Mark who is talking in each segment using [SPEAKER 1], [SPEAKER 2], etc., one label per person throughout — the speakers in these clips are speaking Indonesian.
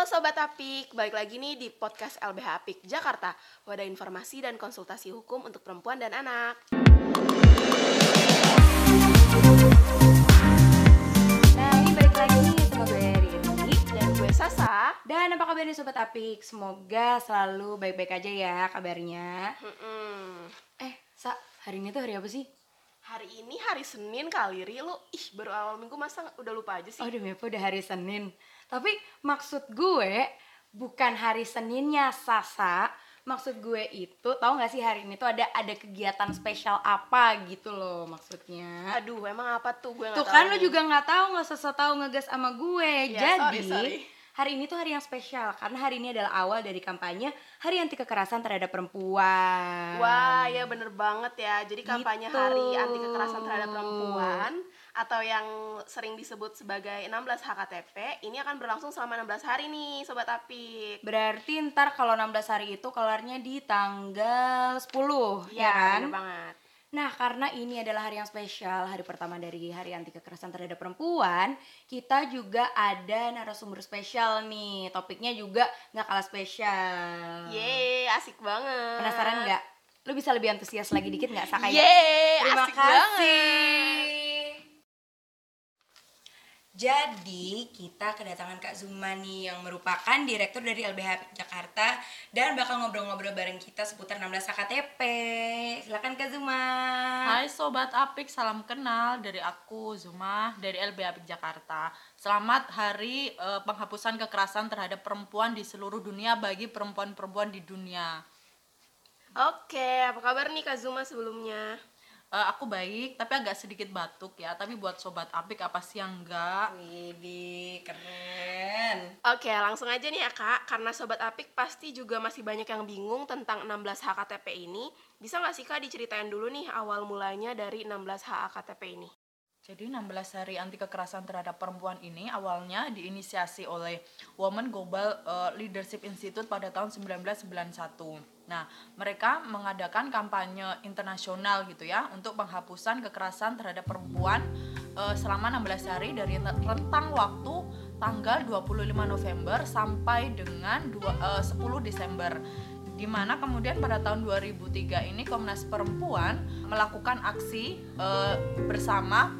[SPEAKER 1] Halo Sobat Apik, balik lagi nih di podcast LBH Apik Jakarta Wadah informasi dan konsultasi hukum untuk perempuan dan anak.
[SPEAKER 2] Nah ini balik lagi nih sama gue Riri
[SPEAKER 1] Dan gue Sasa.
[SPEAKER 2] Dan apa kabar nih Sobat Apik? Semoga selalu baik-baik aja ya kabarnya.
[SPEAKER 1] Mm-mm.
[SPEAKER 2] Eh Sa, hari ini tuh hari apa sih?
[SPEAKER 1] Hari ini hari Senin kali, Ri. Lu, ih baru awal minggu masa udah lupa aja sih?
[SPEAKER 2] Oh demi apa? Udah hari Senin Tapi maksud gue bukan hari Seninnya Sasa Maksud gue itu tahu gak sih hari ini tuh ada ada kegiatan spesial apa gitu loh maksudnya
[SPEAKER 1] Aduh, emang apa tuh gue
[SPEAKER 2] Tuh kan lu juga nggak tahu nggak sesa tahu ngegas sama gue.
[SPEAKER 1] Ya,
[SPEAKER 2] Jadi
[SPEAKER 1] sorry, sorry.
[SPEAKER 2] hari ini tuh hari yang spesial karena hari ini adalah awal dari kampanye Hari Anti Kekerasan Terhadap Perempuan.
[SPEAKER 1] Wah, ya bener banget ya. Jadi kampanye
[SPEAKER 2] Gitu.
[SPEAKER 1] Hari Anti Kekerasan Terhadap Perempuan atau yang sering disebut sebagai 16 HKTP ini akan berlangsung selama 16 hari nih, Sobat Apik.
[SPEAKER 2] Berarti ntar kalau 16 hari itu kelarnya di tanggal 10 ya kan?
[SPEAKER 1] bener banget.
[SPEAKER 2] Nah, karena ini adalah hari yang spesial, hari pertama dari Hari Anti Kekerasan Terhadap Perempuan, kita juga ada narasumber spesial nih. Topiknya juga nggak kalah spesial.
[SPEAKER 1] Yeay, asik banget.
[SPEAKER 2] Penasaran nggak? Lu bisa lebih antusias lagi dikit nggak, Sa? Kayak,
[SPEAKER 1] Yeay,
[SPEAKER 2] Terima
[SPEAKER 1] asik
[SPEAKER 2] kasih.
[SPEAKER 1] banget.
[SPEAKER 2] Jadi kita kedatangan Kak Zuma nih yang merupakan direktur dari LBH Jakarta dan bakal ngobrol-ngobrol bareng kita seputar 16 KTP. Silakan Kak Zuma.
[SPEAKER 3] Hai Sobat Apik, salam kenal dari aku Zuma dari LB Apik Jakarta. Selamat hari eh, penghapusan kekerasan terhadap perempuan di seluruh dunia bagi perempuan-perempuan di dunia.
[SPEAKER 1] Oke, apa kabar nih Kak Zuma sebelumnya?
[SPEAKER 3] Eh, aku baik, tapi agak sedikit batuk ya. Tapi buat Sobat Apik apa sih yang enggak?
[SPEAKER 2] Widih, keren.
[SPEAKER 1] Oke, langsung aja nih ya Kak, karena Sobat Apik pasti juga masih banyak yang bingung tentang 16 HKTP ini. Bisa nggak sih Kak diceritain dulu nih awal mulanya dari 16 HKTP ini?
[SPEAKER 3] Jadi 16 hari anti kekerasan terhadap perempuan ini awalnya diinisiasi oleh Women Global eh, Leadership Institute pada tahun 1991. Nah, mereka mengadakan kampanye internasional gitu ya untuk penghapusan kekerasan terhadap perempuan eh, selama 16 hari dari rentang waktu tanggal 25 November sampai dengan dua- eh, 10 Desember di mana kemudian pada tahun 2003 ini Komnas Perempuan melakukan aksi eh, bersama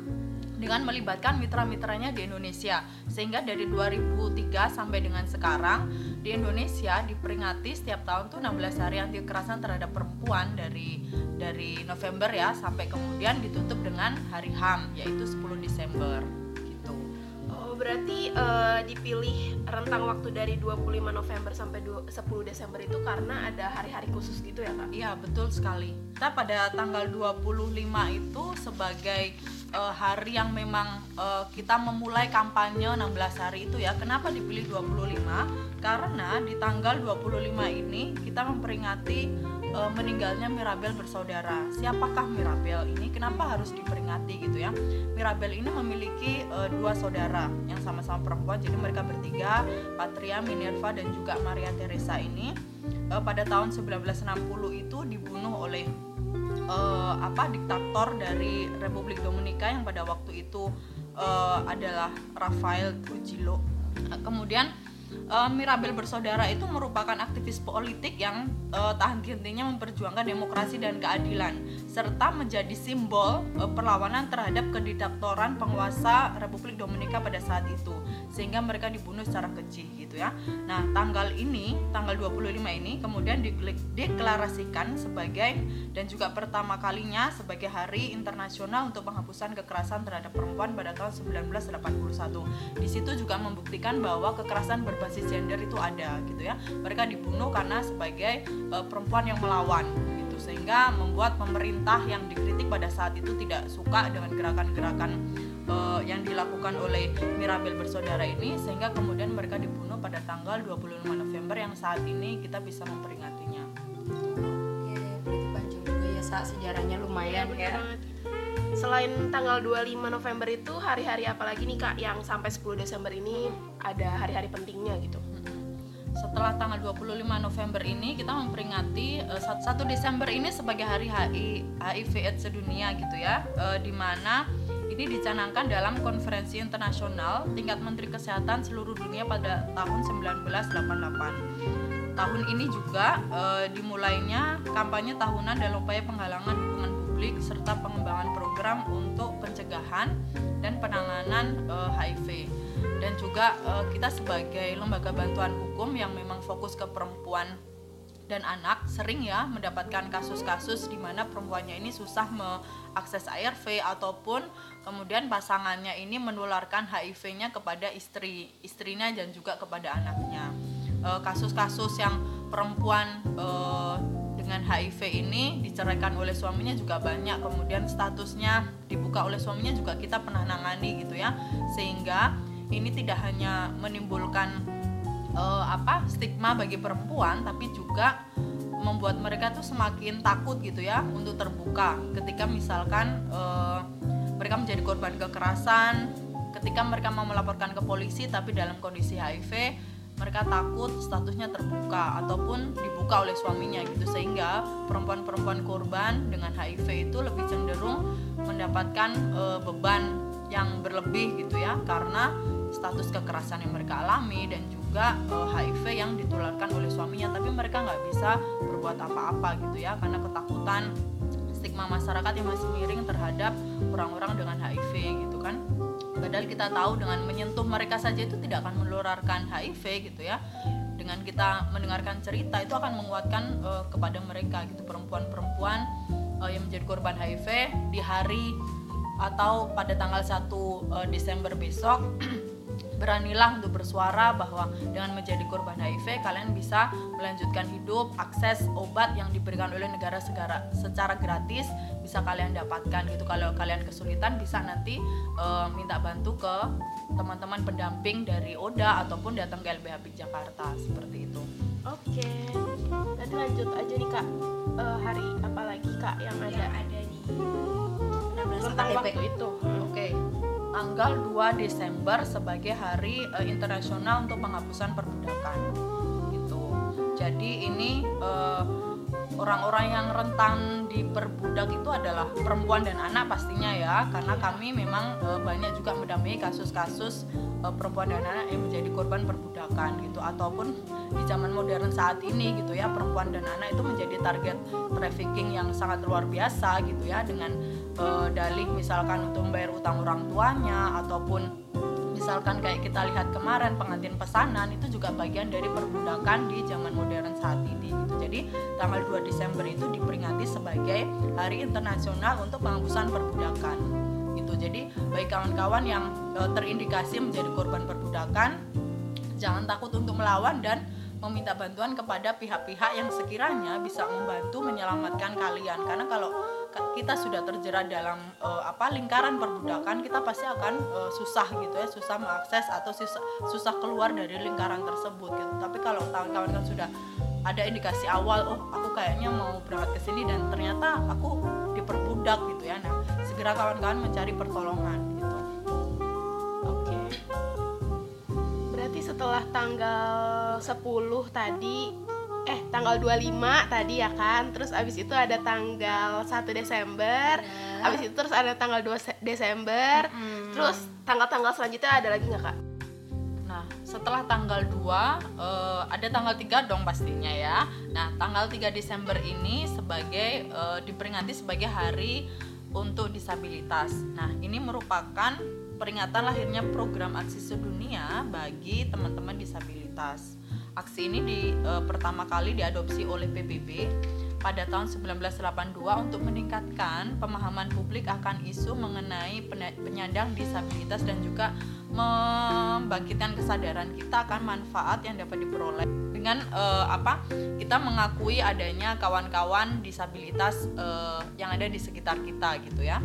[SPEAKER 3] dengan melibatkan mitra-mitranya di Indonesia sehingga dari 2003 sampai dengan sekarang di Indonesia diperingati setiap tahun tuh 16 hari anti kekerasan terhadap perempuan dari dari November ya sampai kemudian ditutup dengan hari HAM yaitu 10 Desember gitu.
[SPEAKER 1] Oh, berarti eh, dipilih rentang waktu dari 25 November sampai du- 10 Desember itu karena ada hari-hari khusus gitu ya Kak?
[SPEAKER 3] Iya betul sekali. Kita pada tanggal 25 itu sebagai eh, hari yang memang eh, kita memulai kampanye 16 hari itu ya. Kenapa dipilih 25? Karena di tanggal 25 ini kita memperingati eh, meninggalnya Mirabel bersaudara. Siapakah Mirabel ini? Kenapa harus diperingati gitu ya? Mirabel ini memiliki eh, dua saudara yang sama-sama perempuan. Jadi mereka bertiga, Patria, Minerva dan juga Maria Teresa ini pada tahun 1960 itu dibunuh oleh eh, apa diktator dari Republik Dominika yang pada waktu itu eh, adalah Rafael Trujillo. Kemudian eh, Mirabel bersaudara itu merupakan aktivis politik yang eh, tahan hentinya memperjuangkan demokrasi dan keadilan serta menjadi simbol eh, perlawanan terhadap kediktatoran penguasa Republik Dominika pada saat itu sehingga mereka dibunuh secara keji gitu ya. Nah, tanggal ini, tanggal 25 ini kemudian diklik- deklarasikan sebagai dan juga pertama kalinya sebagai Hari Internasional untuk Penghapusan Kekerasan Terhadap Perempuan pada tahun 1981. Di situ juga membuktikan bahwa kekerasan berbasis gender itu ada gitu ya. Mereka dibunuh karena sebagai eh, perempuan yang melawan gitu sehingga membuat pemerintah yang dikritik pada saat itu tidak suka dengan gerakan-gerakan eh, yang dilakukan oleh Mirabel bersaudara ini sehingga kemudian mereka dibunuh pada tanggal 25 November yang saat ini kita bisa memperingatinya.
[SPEAKER 2] Oke, berarti panjang juga ya Sa, sejarahnya lumayan
[SPEAKER 1] bener
[SPEAKER 2] ya.
[SPEAKER 1] Selain tanggal 25 November itu hari-hari apa lagi nih Kak yang sampai 10 Desember ini ada hari-hari pentingnya gitu?
[SPEAKER 3] Setelah tanggal 25 November ini kita memperingati eh, 1 Desember ini sebagai hari HI, HIV AIDS sedunia gitu ya. Eh, di mana ini dicanangkan dalam konferensi internasional tingkat Menteri Kesehatan seluruh dunia pada tahun 1988. Tahun ini juga eh, dimulainya kampanye tahunan dalam upaya penggalangan hubungan publik serta pengembangan program untuk pencegahan dan penanganan eh, HIV. Dan juga eh, kita sebagai lembaga bantuan hukum yang memang fokus ke perempuan dan anak sering ya mendapatkan kasus-kasus di mana perempuannya ini susah mengakses ARV ataupun kemudian pasangannya ini menularkan HIV-nya kepada istri istrinya dan juga kepada anaknya. Eh, kasus-kasus yang perempuan eh, dengan HIV ini diceraikan oleh suaminya juga banyak kemudian statusnya dibuka oleh suaminya juga kita pernah nangani gitu ya sehingga ini tidak hanya menimbulkan uh, apa stigma bagi perempuan tapi juga membuat mereka tuh semakin takut gitu ya untuk terbuka. Ketika misalkan uh, mereka menjadi korban kekerasan ketika mereka mau melaporkan ke polisi tapi dalam kondisi HIV mereka takut statusnya terbuka ataupun dibuka oleh suaminya gitu. Sehingga perempuan-perempuan korban dengan HIV itu lebih cenderung mendapatkan e, beban yang berlebih gitu ya karena status kekerasan yang mereka alami dan juga juga uh, HIV yang ditularkan oleh suaminya tapi mereka nggak bisa berbuat apa-apa gitu ya karena ketakutan stigma masyarakat yang masih miring terhadap orang-orang dengan HIV gitu kan. Padahal kita tahu dengan menyentuh mereka saja itu tidak akan menularkan HIV gitu ya. Dengan kita mendengarkan cerita itu akan menguatkan uh, kepada mereka gitu perempuan-perempuan uh, yang menjadi korban HIV di hari atau pada tanggal 1 uh, Desember besok beranilah untuk bersuara bahwa dengan menjadi korban HIV kalian bisa melanjutkan hidup akses obat yang diberikan oleh negara segara secara gratis bisa kalian dapatkan gitu. Kalau kalian kesulitan bisa nanti e, minta bantu ke teman-teman pendamping dari ODA ataupun datang ke LBH Jakarta seperti itu.
[SPEAKER 1] Oke nanti lanjut aja nih kak. E, hari apa lagi kak yang ada?
[SPEAKER 2] ada di
[SPEAKER 1] tentang waktu itu.
[SPEAKER 3] Oke. okay tanggal 2 Desember sebagai hari uh, internasional untuk penghapusan perbudakan. Gitu. Jadi ini uh, orang-orang yang rentan diperbudak itu adalah perempuan dan anak pastinya ya. Karena kami memang uh, banyak juga mendampingi kasus-kasus uh, perempuan dan anak yang menjadi korban perbudakan gitu. Ataupun di zaman modern saat ini gitu ya perempuan dan anak itu menjadi target trafficking yang sangat luar biasa gitu ya dengan uh, dalih misalkan untuk membayar utang orang tuanya ataupun misalkan kayak kita lihat kemarin pengantin pesanan itu juga bagian dari perbudakan di zaman modern saat ini gitu. Jadi tanggal 2 Desember itu diperingati sebagai Hari Internasional untuk Penghapusan Perbudakan. Gitu. Jadi bagi kawan-kawan yang uh, terindikasi menjadi korban perbudakan jangan takut untuk melawan dan meminta bantuan kepada pihak-pihak yang sekiranya bisa membantu menyelamatkan kalian. Karena kalau kita sudah terjerat dalam uh, apa lingkaran perbudakan kita pasti akan uh, susah gitu ya susah mengakses atau susah, susah keluar dari lingkaran tersebut gitu. Tapi kalau kawan-kawan kan sudah ada indikasi awal oh aku kayaknya mau berangkat ke sini dan ternyata aku diperbudak gitu ya. Nah segera kawan-kawan mencari pertolongan
[SPEAKER 1] setelah tanggal 10 tadi eh tanggal 25 tadi ya kan terus abis itu ada tanggal 1 Desember ya. abis itu terus ada tanggal 2 Desember hmm. terus tanggal-tanggal selanjutnya ada lagi nggak kak?
[SPEAKER 3] Nah setelah tanggal 2 uh, eh, ada tanggal 3 dong pastinya ya Nah tanggal 3 Desember ini sebagai uh, diperingati sebagai hari untuk disabilitas Nah ini merupakan peringatan lahirnya program aksi sedunia bagi teman-teman disabilitas Aksi ini di, e, pertama kali diadopsi oleh PBB pada tahun 1982 untuk meningkatkan pemahaman publik akan isu mengenai penyandang disabilitas dan juga membangkitkan kesadaran kita akan manfaat yang dapat diperoleh dengan uh, apa kita mengakui adanya kawan-kawan disabilitas uh, yang ada di sekitar kita gitu ya.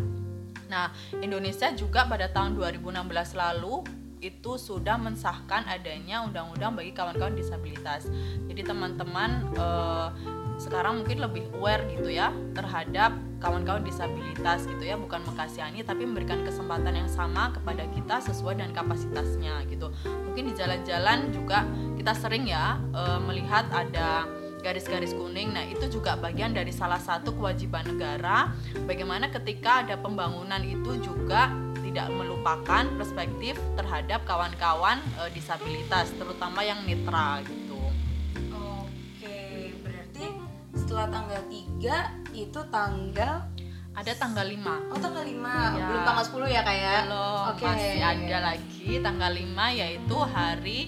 [SPEAKER 3] Nah, Indonesia juga pada tahun 2016 lalu itu sudah mensahkan adanya undang-undang bagi kawan-kawan disabilitas. Jadi teman-teman uh, sekarang mungkin lebih aware gitu ya terhadap kawan-kawan disabilitas gitu ya bukan mengkasihani tapi memberikan kesempatan yang sama kepada kita sesuai dengan kapasitasnya gitu mungkin di jalan-jalan juga kita sering ya e, melihat ada garis-garis kuning nah itu juga bagian dari salah satu kewajiban negara bagaimana ketika ada pembangunan itu juga tidak melupakan perspektif terhadap kawan-kawan eh, disabilitas terutama yang netra gitu
[SPEAKER 2] Oke, berarti setelah tanggal 3 itu tanggal
[SPEAKER 3] ada tanggal 5
[SPEAKER 2] Oh tanggal 5,
[SPEAKER 3] Ya.
[SPEAKER 2] belum tanggal 10 ya kak ya?
[SPEAKER 3] Belum,
[SPEAKER 2] Oke.
[SPEAKER 3] masih ada lagi tanggal 5 yaitu hari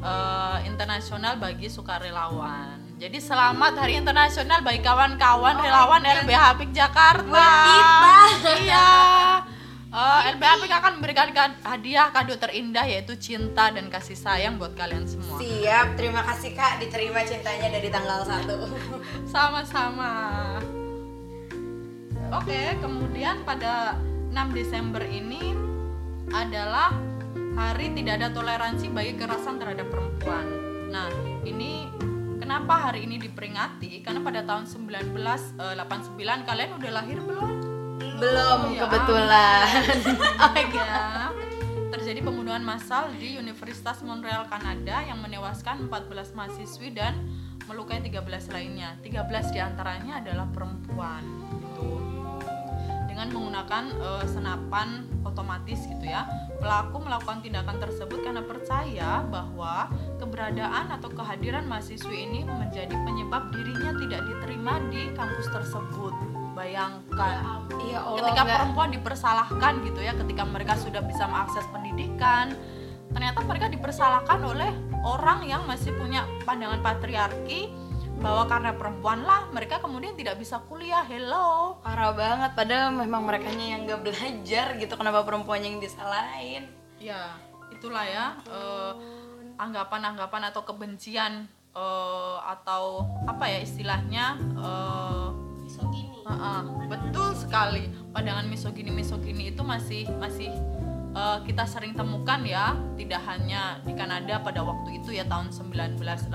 [SPEAKER 3] eh, internasional bagi sukarelawan. Jadi selamat Hari Internasional bagi kawan-kawan
[SPEAKER 2] Oh,
[SPEAKER 3] relawan
[SPEAKER 2] iya.
[SPEAKER 3] LBH Apik Jakarta.
[SPEAKER 2] Buat kita.
[SPEAKER 3] Iya. Eh, LBH Apik akan memberikan kad- hadiah kado terindah yaitu cinta dan kasih sayang buat kalian semua.
[SPEAKER 2] Siap, terima kasih kak diterima cintanya dari tanggal 1
[SPEAKER 3] Sama-sama. Oke, kemudian pada 6 Desember ini adalah hari tidak ada toleransi bagi kekerasan terhadap perempuan. Nah, ini kenapa hari ini diperingati? Karena pada tahun 1989 kalian udah lahir belum?
[SPEAKER 2] Belum
[SPEAKER 3] Ya
[SPEAKER 2] kebetulan Oh.
[SPEAKER 3] Ya. Terjadi pembunuhan massal di Universitas Montreal, Kanada yang menewaskan 14 mahasiswi dan melukai 13 lainnya. 13 di antaranya adalah perempuan. Gitu. Dengan menggunakan eh, senapan otomatis gitu ya. Pelaku melakukan tindakan tersebut karena percaya bahwa keberadaan atau kehadiran mahasiswi ini menjadi penyebab dirinya tidak diterima di kampus tersebut. Bayangkan
[SPEAKER 2] Iya Allah
[SPEAKER 3] ketika
[SPEAKER 2] nggak-
[SPEAKER 3] perempuan dipersalahkan gitu ya ketika mereka sudah bisa mengakses pendidikan ternyata mereka dipersalahkan oleh orang yang masih punya pandangan patriarki bahwa karena perempuan lah mereka kemudian tidak bisa kuliah. Hello.
[SPEAKER 2] Parah banget, padahal memang mereka yang gak belajar gitu Kenapa perempuan yang disalahin?
[SPEAKER 3] Ya itulah ya eh, anggapan-anggapan atau kebencian eh, atau apa ya istilahnya eh,
[SPEAKER 1] misogini.
[SPEAKER 3] Heeh, betul sekali. Pandangan misogini misogini itu masih masih eh, kita sering temukan ya tidak hanya di Kanada pada waktu itu ya tahun 1980-an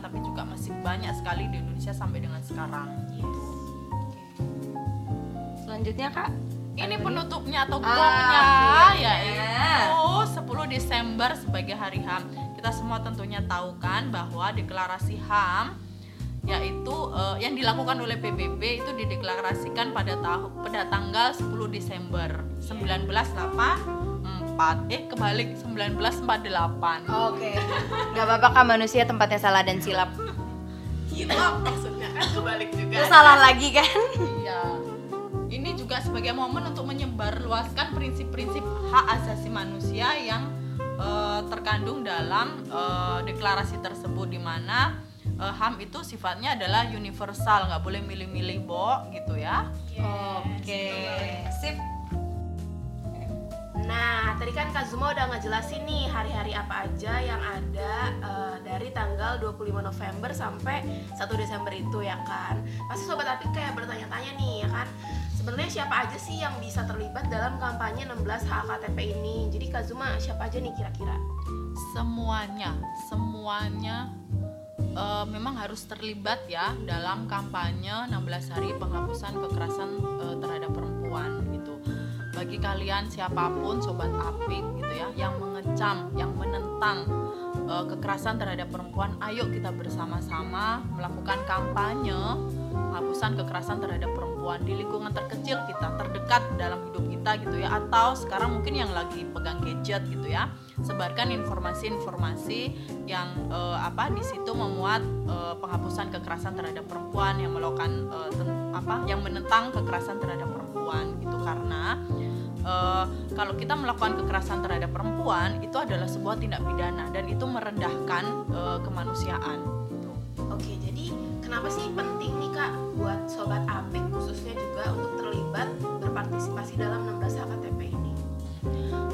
[SPEAKER 3] tapi juga masih banyak sekali di Indonesia sampai dengan sekarang gitu.
[SPEAKER 2] Selanjutnya kak
[SPEAKER 3] Ini penutupnya atau
[SPEAKER 2] Ah,
[SPEAKER 3] gongnya
[SPEAKER 2] filmnya.
[SPEAKER 3] yaitu 10 Desember sebagai hari HAM. Kita semua tentunya tahu kan bahwa deklarasi HAM yaitu eh, yang dilakukan oleh PBB itu dideklarasikan pada tahun pada tanggal 10 Desember 1984 eh kebalik 1948
[SPEAKER 2] Oke. Gak apa-apa kak manusia tempatnya salah dan silap.
[SPEAKER 1] Hilaf maksudnya kan kebalik juga.
[SPEAKER 2] Terus salah lagi kan?
[SPEAKER 3] Iya. Ini juga sebagai momen untuk menyebarluaskan prinsip-prinsip hak asasi manusia yang eh, terkandung dalam eh, deklarasi tersebut di mana eh, HAM itu sifatnya adalah universal, nggak boleh milih-milih, Bo, gitu ya.
[SPEAKER 2] Oke Sip
[SPEAKER 1] Nah, tadi kan Kak Zuma udah ngejelasin nih hari-hari apa aja yang ada eh, dari tanggal 25 November sampai 1 Desember itu ya kan. Pasti sobat Apik kayak bertanya-tanya nih ya kan. Sebenarnya siapa aja sih yang bisa terlibat dalam kampanye 16 hak KTP ini? Jadi Kak Zuma siapa aja nih kira-kira?
[SPEAKER 3] Semuanya, semuanya eh, memang harus terlibat ya dalam kampanye 16 hari penghapusan kekerasan eh, terhadap perempuan gitu. Bagi kalian siapa pun sobat apik gitu ya yang mengecam, yang menentang eh, kekerasan terhadap perempuan, ayo kita bersama-sama melakukan kampanye penghapusan kekerasan terhadap perempuan di lingkungan terkecil kita, terdekat dalam hidup kita gitu ya atau sekarang mungkin yang lagi pegang gadget gitu ya. Sebarkan informasi-informasi yang eh, apa di situ memuat eh, penghapusan kekerasan terhadap perempuan yang melakukan eh, ten- apa yang menentang kekerasan terhadap perempuan gitu karena eh, kalau kita melakukan kekerasan terhadap perempuan itu adalah sebuah tindak pidana dan itu merendahkan eh, kemanusiaan gitu.
[SPEAKER 1] Oke, jadi kenapa sih penting nih Kak buat sobat Apik khususnya juga untuk terlibat berpartisipasi dalam 16 hak KTP ini?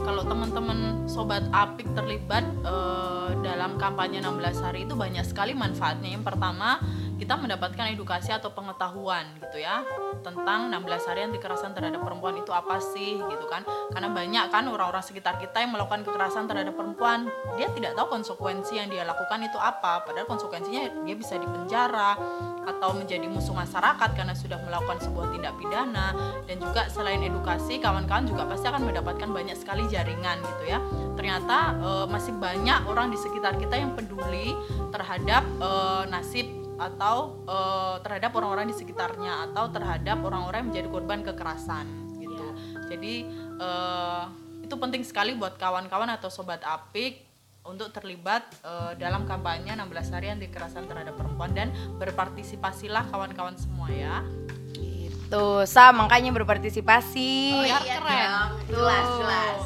[SPEAKER 3] kalau teman-teman sobat apik terlibat eh, dalam kampanye 16 hari itu banyak sekali manfaatnya. Yang pertama, kita mendapatkan edukasi atau pengetahuan gitu ya tentang 16 hari anti kekerasan terhadap perempuan itu apa sih gitu kan. Karena banyak kan orang-orang sekitar kita yang melakukan kekerasan terhadap perempuan, dia tidak tahu konsekuensi yang dia lakukan itu apa. Padahal konsekuensinya dia bisa dipenjara atau menjadi musuh masyarakat karena sudah melakukan sebuah tindak pidana dan juga selain edukasi kawan-kawan juga pasti akan mendapatkan banyak sekali jaringan gitu ya ternyata eh, masih banyak orang di sekitar kita yang peduli terhadap eh, nasib atau eh, terhadap orang-orang di sekitarnya atau terhadap orang-orang yang menjadi korban kekerasan gitu. Jadi eh, itu penting sekali buat kawan-kawan atau sobat apik untuk terlibat eh, dalam kampanye 16 hari anti kekerasan terhadap perempuan. Dan berpartisipasilah kawan-kawan semua ya.
[SPEAKER 2] Gitu. Sa makanya berpartisipasi.
[SPEAKER 3] Biar keren.
[SPEAKER 1] jelas jelas.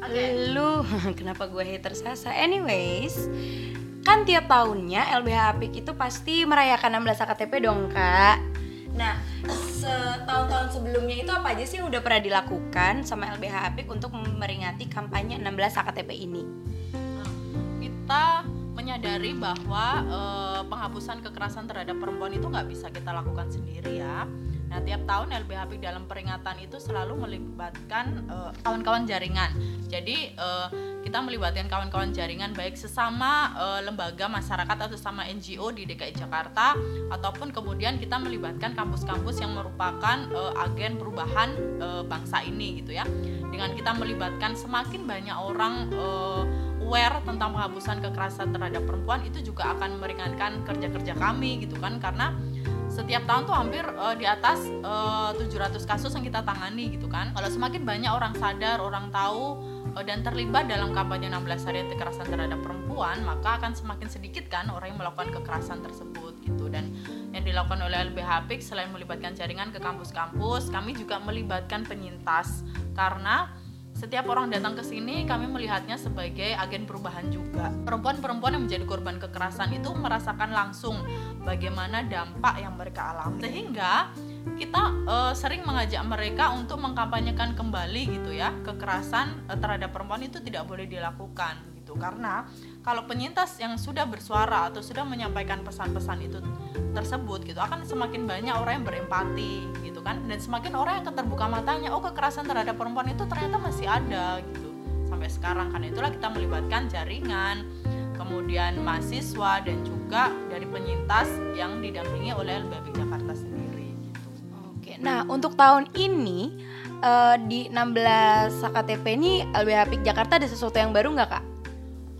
[SPEAKER 1] Oke.
[SPEAKER 2] Lu kenapa gue hater Sasa? Anyways, kan tiap tahunnya LBH Apik itu pasti merayakan 16 AKTP dong, Kak. Nah, setahun-tahun sebelumnya itu apa aja sih yang udah pernah dilakukan sama LBH Apik untuk memperingati kampanye 16 AKTP ini?
[SPEAKER 3] kita menyadari bahwa eh, penghapusan kekerasan terhadap perempuan itu nggak bisa kita lakukan sendiri ya. Nah tiap tahun LBH dalam peringatan itu selalu melibatkan eh, kawan-kawan jaringan. Jadi eh, kita melibatkan kawan-kawan jaringan baik sesama eh, lembaga masyarakat atau sama NGO di DKI Jakarta ataupun kemudian kita melibatkan kampus-kampus yang merupakan eh, agen perubahan eh, bangsa ini gitu ya. Dengan kita melibatkan semakin banyak orang eh, aware tentang penghapusan kekerasan terhadap perempuan itu juga akan meringankan kerja-kerja kami gitu kan karena setiap tahun tuh hampir eh, di atas eh, 700 kasus yang kita tangani gitu kan. Kalau semakin banyak orang sadar orang tahu eh, dan terlibat dalam kampanye 16 hari kekerasan terhadap perempuan maka akan semakin sedikit kan orang yang melakukan kekerasan tersebut gitu. Dan yang dilakukan oleh LBH PIK selain melibatkan jaringan ke kampus-kampus kami juga melibatkan penyintas. Karena setiap orang datang ke sini kami melihatnya sebagai agen perubahan juga. Perempuan-perempuan yang menjadi korban kekerasan itu merasakan langsung bagaimana dampak yang mereka alami. Sehingga kita eh, sering mengajak mereka untuk mengkampanyekan kembali gitu ya kekerasan eh, terhadap perempuan itu tidak boleh dilakukan gitu karena kalau penyintas yang sudah bersuara atau sudah menyampaikan pesan-pesan itu tersebut gitu akan semakin banyak orang yang berempati gitu kan dan semakin orang yang terbuka matanya oh kekerasan terhadap perempuan itu ternyata masih ada gitu sampai sekarang karena itulah kita melibatkan jaringan kemudian mahasiswa dan juga dari penyintas yang didampingi oleh LBB Jakarta sendiri gitu.
[SPEAKER 2] Oke, nah untuk tahun ini eh, di 16 AKTP ini LBH Apik Jakarta ada sesuatu yang baru nggak, Kak?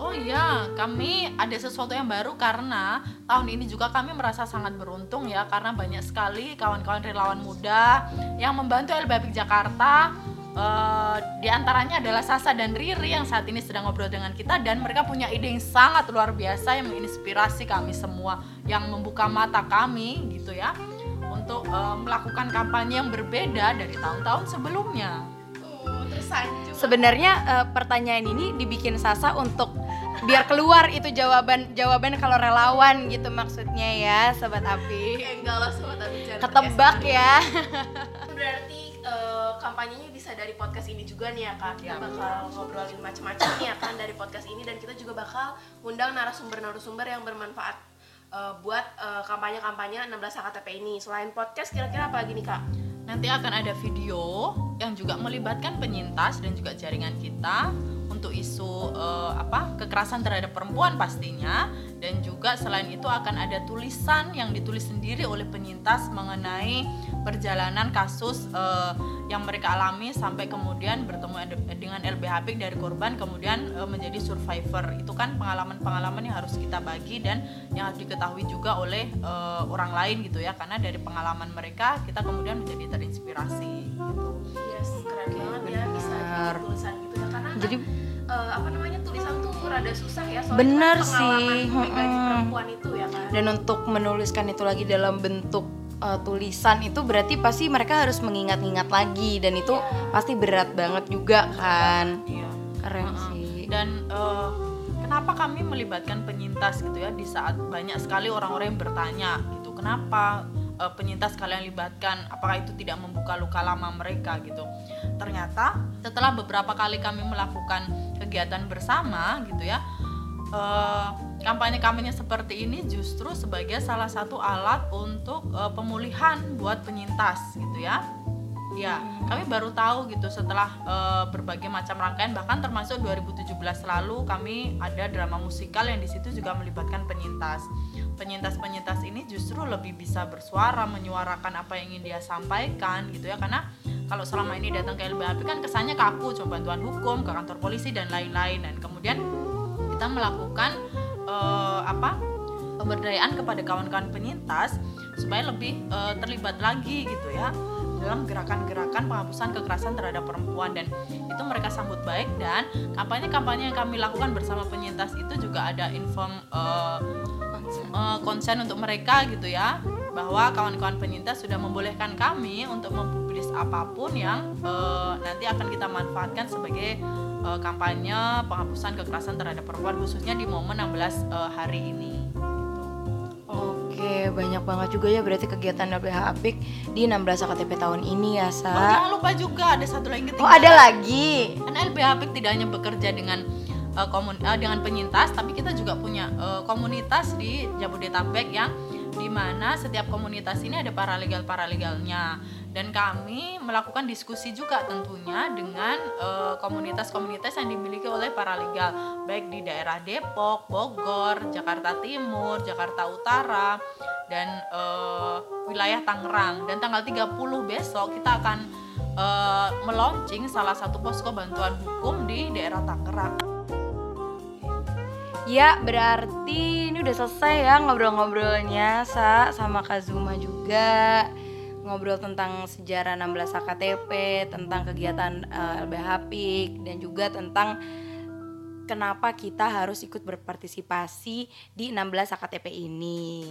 [SPEAKER 3] Oh iya, kami ada sesuatu yang baru karena tahun ini juga kami merasa sangat beruntung ya karena banyak sekali kawan-kawan relawan muda yang membantu LBH Jakarta. Eh, di antaranya adalah Sasa dan Riri yang saat ini sedang ngobrol dengan kita dan mereka punya ide yang sangat luar biasa yang menginspirasi kami semua, yang membuka mata kami gitu ya untuk eh, melakukan kampanye yang berbeda dari tahun-tahun sebelumnya.
[SPEAKER 1] oh, tersanjung
[SPEAKER 2] Sebenarnya eh, pertanyaan ini dibikin Sasa untuk biar keluar itu jawaban jawaban kalau relawan gitu maksudnya ya, sobat Api.
[SPEAKER 1] Enggak lah sobat jangan
[SPEAKER 2] Ketebak ya.
[SPEAKER 1] berarti eh, kampanyenya bisa dari podcast ini juga nih ya kak kita bakal ngobrolin macam-macam nih ya kan dari podcast ini dan kita juga bakal undang narasumber-narasumber yang bermanfaat eh, buat eh, kampanye-kampanye 16 AKTP ini selain podcast kira-kira apa lagi nih kak?
[SPEAKER 3] Nanti akan ada video yang juga melibatkan penyintas dan juga jaringan kita untuk isu eh, apa kekerasan terhadap perempuan pastinya. Dan juga selain itu akan ada tulisan yang ditulis sendiri oleh penyintas mengenai perjalanan kasus eh, yang mereka alami sampai kemudian bertemu dengan LBH dari korban kemudian eh, menjadi survivor. Itu kan pengalaman-pengalaman yang harus kita bagi dan yang harus diketahui juga oleh eh, orang lain gitu ya. Karena dari pengalaman mereka kita kemudian menjadi terinspirasi gitu.
[SPEAKER 1] Yes, keren banget ya bisa jadi tulisan gitu ya. Karena kan, Eh, apa namanya tulisan tuh rada susah ya soalnya
[SPEAKER 2] Bener
[SPEAKER 1] kan pengalaman
[SPEAKER 2] sih,
[SPEAKER 1] pribadi
[SPEAKER 2] mm-mm.
[SPEAKER 1] perempuan itu ya kan.
[SPEAKER 2] dan untuk menuliskan itu lagi dalam bentuk uh, tulisan itu berarti pasti mereka harus mengingat-ingat lagi dan itu pasti berat banget juga kan.
[SPEAKER 3] Iya.
[SPEAKER 2] Keren
[SPEAKER 3] Heeh.
[SPEAKER 2] sih.
[SPEAKER 3] dan eh, kenapa kami melibatkan penyintas gitu ya di saat banyak sekali orang-orang yang bertanya gitu kenapa eh, penyintas kalian libatkan apakah itu tidak membuka luka lama mereka gitu. Ternyata setelah beberapa kali kami melakukan kegiatan bersama gitu ya eh, kampanye-kampanye seperti ini justru sebagai salah satu alat untuk eh, pemulihan buat penyintas gitu ya. Ya, kami baru tahu gitu setelah eh, berbagai macam rangkaian bahkan termasuk 2017 lalu kami ada drama musikal yang di situ juga melibatkan penyintas. Penyintas-penyintas ini justru lebih bisa bersuara, menyuarakan apa yang ingin dia sampaikan gitu ya. Karena kalau selama ini datang ke LBHP kan kesannya kaku, cuma bantuan hukum, ke kantor polisi dan lain-lain. Dan kemudian kita melakukan eh, apa pemberdayaan kepada kawan-kawan penyintas supaya lebih eh, terlibat lagi gitu ya dalam gerakan-gerakan penghapusan kekerasan terhadap perempuan. Dan itu mereka sambut baik dan kampanye-kampanye yang kami lakukan bersama penyintas itu juga ada inform uh, uh, konsen untuk mereka gitu ya bahwa kawan-kawan penyintas sudah membolehkan kami untuk mempublis apa pun yang uh, nanti akan kita manfaatkan sebagai uh, kampanye penghapusan kekerasan terhadap perempuan khususnya di momen 16 uh, hari ini.
[SPEAKER 2] Oke, banyak banget juga ya berarti kegiatan LBH Apik di 16 AKTP tahun ini ya, Sa.
[SPEAKER 3] Oh, jangan lupa juga ada satu lagi
[SPEAKER 2] Oh, ada lagi.
[SPEAKER 3] Kan LBH Apik tidak hanya bekerja dengan uh, komun uh, dengan penyintas, tapi kita juga punya uh, komunitas di Jabodetabek yang di mana setiap komunitas ini ada paralegal paralegalnya dan kami melakukan diskusi juga tentunya dengan komunitas-komunitas uh, yang dimiliki oleh paralegal. Baik di daerah Depok, Bogor, Jakarta Timur, Jakarta Utara dan uh, wilayah Tangerang. Dan tanggal 30 besok kita akan uh, meluncing salah satu posko bantuan hukum di daerah Tangerang.
[SPEAKER 2] Ya, berarti ini udah selesai ya ngobrol-ngobrolnya Sa sama Kazuma juga. Ngobrol tentang sejarah 16 AKTP, tentang kegiatan uh, LBH PIK dan juga tentang kenapa kita harus ikut berpartisipasi di 16 AKTP ini.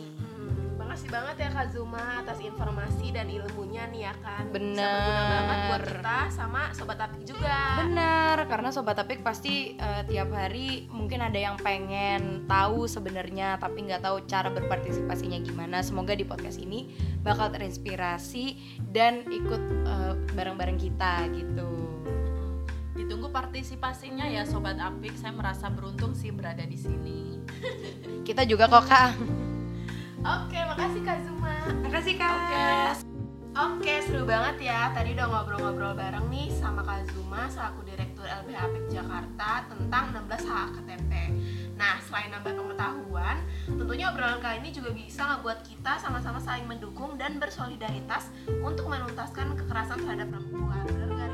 [SPEAKER 1] Makasih banget ya Kak Zuma atas informasi dan ilmunya nih ya kan
[SPEAKER 2] Bener
[SPEAKER 1] Bisa berguna banget buat kita sama Sobat Apik juga.
[SPEAKER 2] Bener, karena Sobat Apik pasti uh, tiap hari mungkin ada yang pengen tahu sebenarnya Tapi nggak tahu cara berpartisipasinya gimana. Semoga di podcast ini bakal terinspirasi dan ikut uh, bareng-bareng kita gitu.
[SPEAKER 3] Ditunggu partisipasinya ya Sobat Apik. Saya merasa beruntung sih berada di sini.
[SPEAKER 2] Kita juga kok Kak
[SPEAKER 1] Oke, makasih Kak Zuma.
[SPEAKER 2] Makasih Kak.
[SPEAKER 1] Oke. Oke, seru banget ya. Tadi udah ngobrol-ngobrol bareng nih sama Kak Zuma selaku Direktur LBH APIK Jakarta tentang 16 HKTP. Nah, selain nambah pengetahuan, tentunya obrolan kali ini juga bisa ngebuat kita sama-sama saling mendukung dan bersolidaritas untuk menuntaskan kekerasan terhadap perempuan. Bener gak,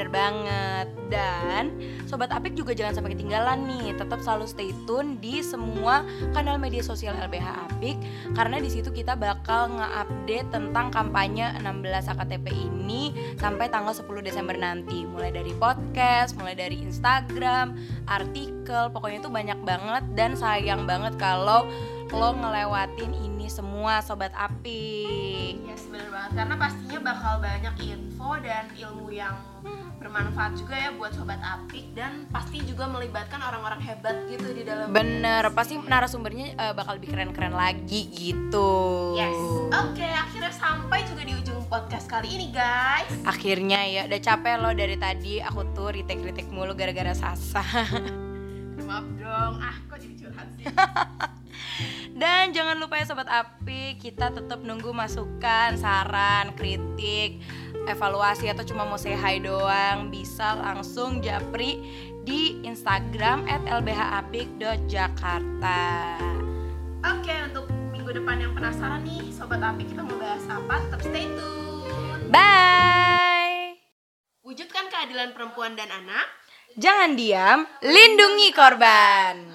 [SPEAKER 2] Bener banget. Dan Sobat Apik juga jangan sampai ketinggalan nih. Tetap selalu stay tune di semua kanal media sosial LBH Apik karena di situ kita bakal nge-update tentang kampanye 16 AKTP ini sampai tanggal 10 Desember nanti. Mulai dari podcast, mulai dari Instagram, artikel, pokoknya itu banyak banget dan sayang banget kalau lo ngelewatin ini semua sobat api.
[SPEAKER 1] Yes, bener banget. Karena pastinya bakal banyak info dan ilmu yang bermanfaat juga ya buat sobat apik dan pasti juga melibatkan orang-orang hebat gitu di dalam
[SPEAKER 2] bener pasti narasumbernya uh, bakal lebih keren-keren lagi gitu.
[SPEAKER 1] Yes. Oke okay, akhirnya sampai juga di ujung podcast kali ini guys.
[SPEAKER 2] Akhirnya ya udah capek loh dari tadi. Aku tuh ritek-ritek mulu gara-gara sasa.
[SPEAKER 1] Maaf dong. Ah kok jadi curhat sih
[SPEAKER 2] Dan jangan lupa ya Sobat Api, kita tetap nunggu masukan, saran, kritik, evaluasi atau cuma mau say hi doang bisa langsung japri di Instagram at lbhapik.jakarta
[SPEAKER 1] Oke untuk minggu depan yang penasaran nih Sobat Apik kita mau bahas apa? Tetap stay tune.
[SPEAKER 2] Bye!
[SPEAKER 1] Wujudkan keadilan perempuan dan anak.
[SPEAKER 2] Jangan diam, lindungi korban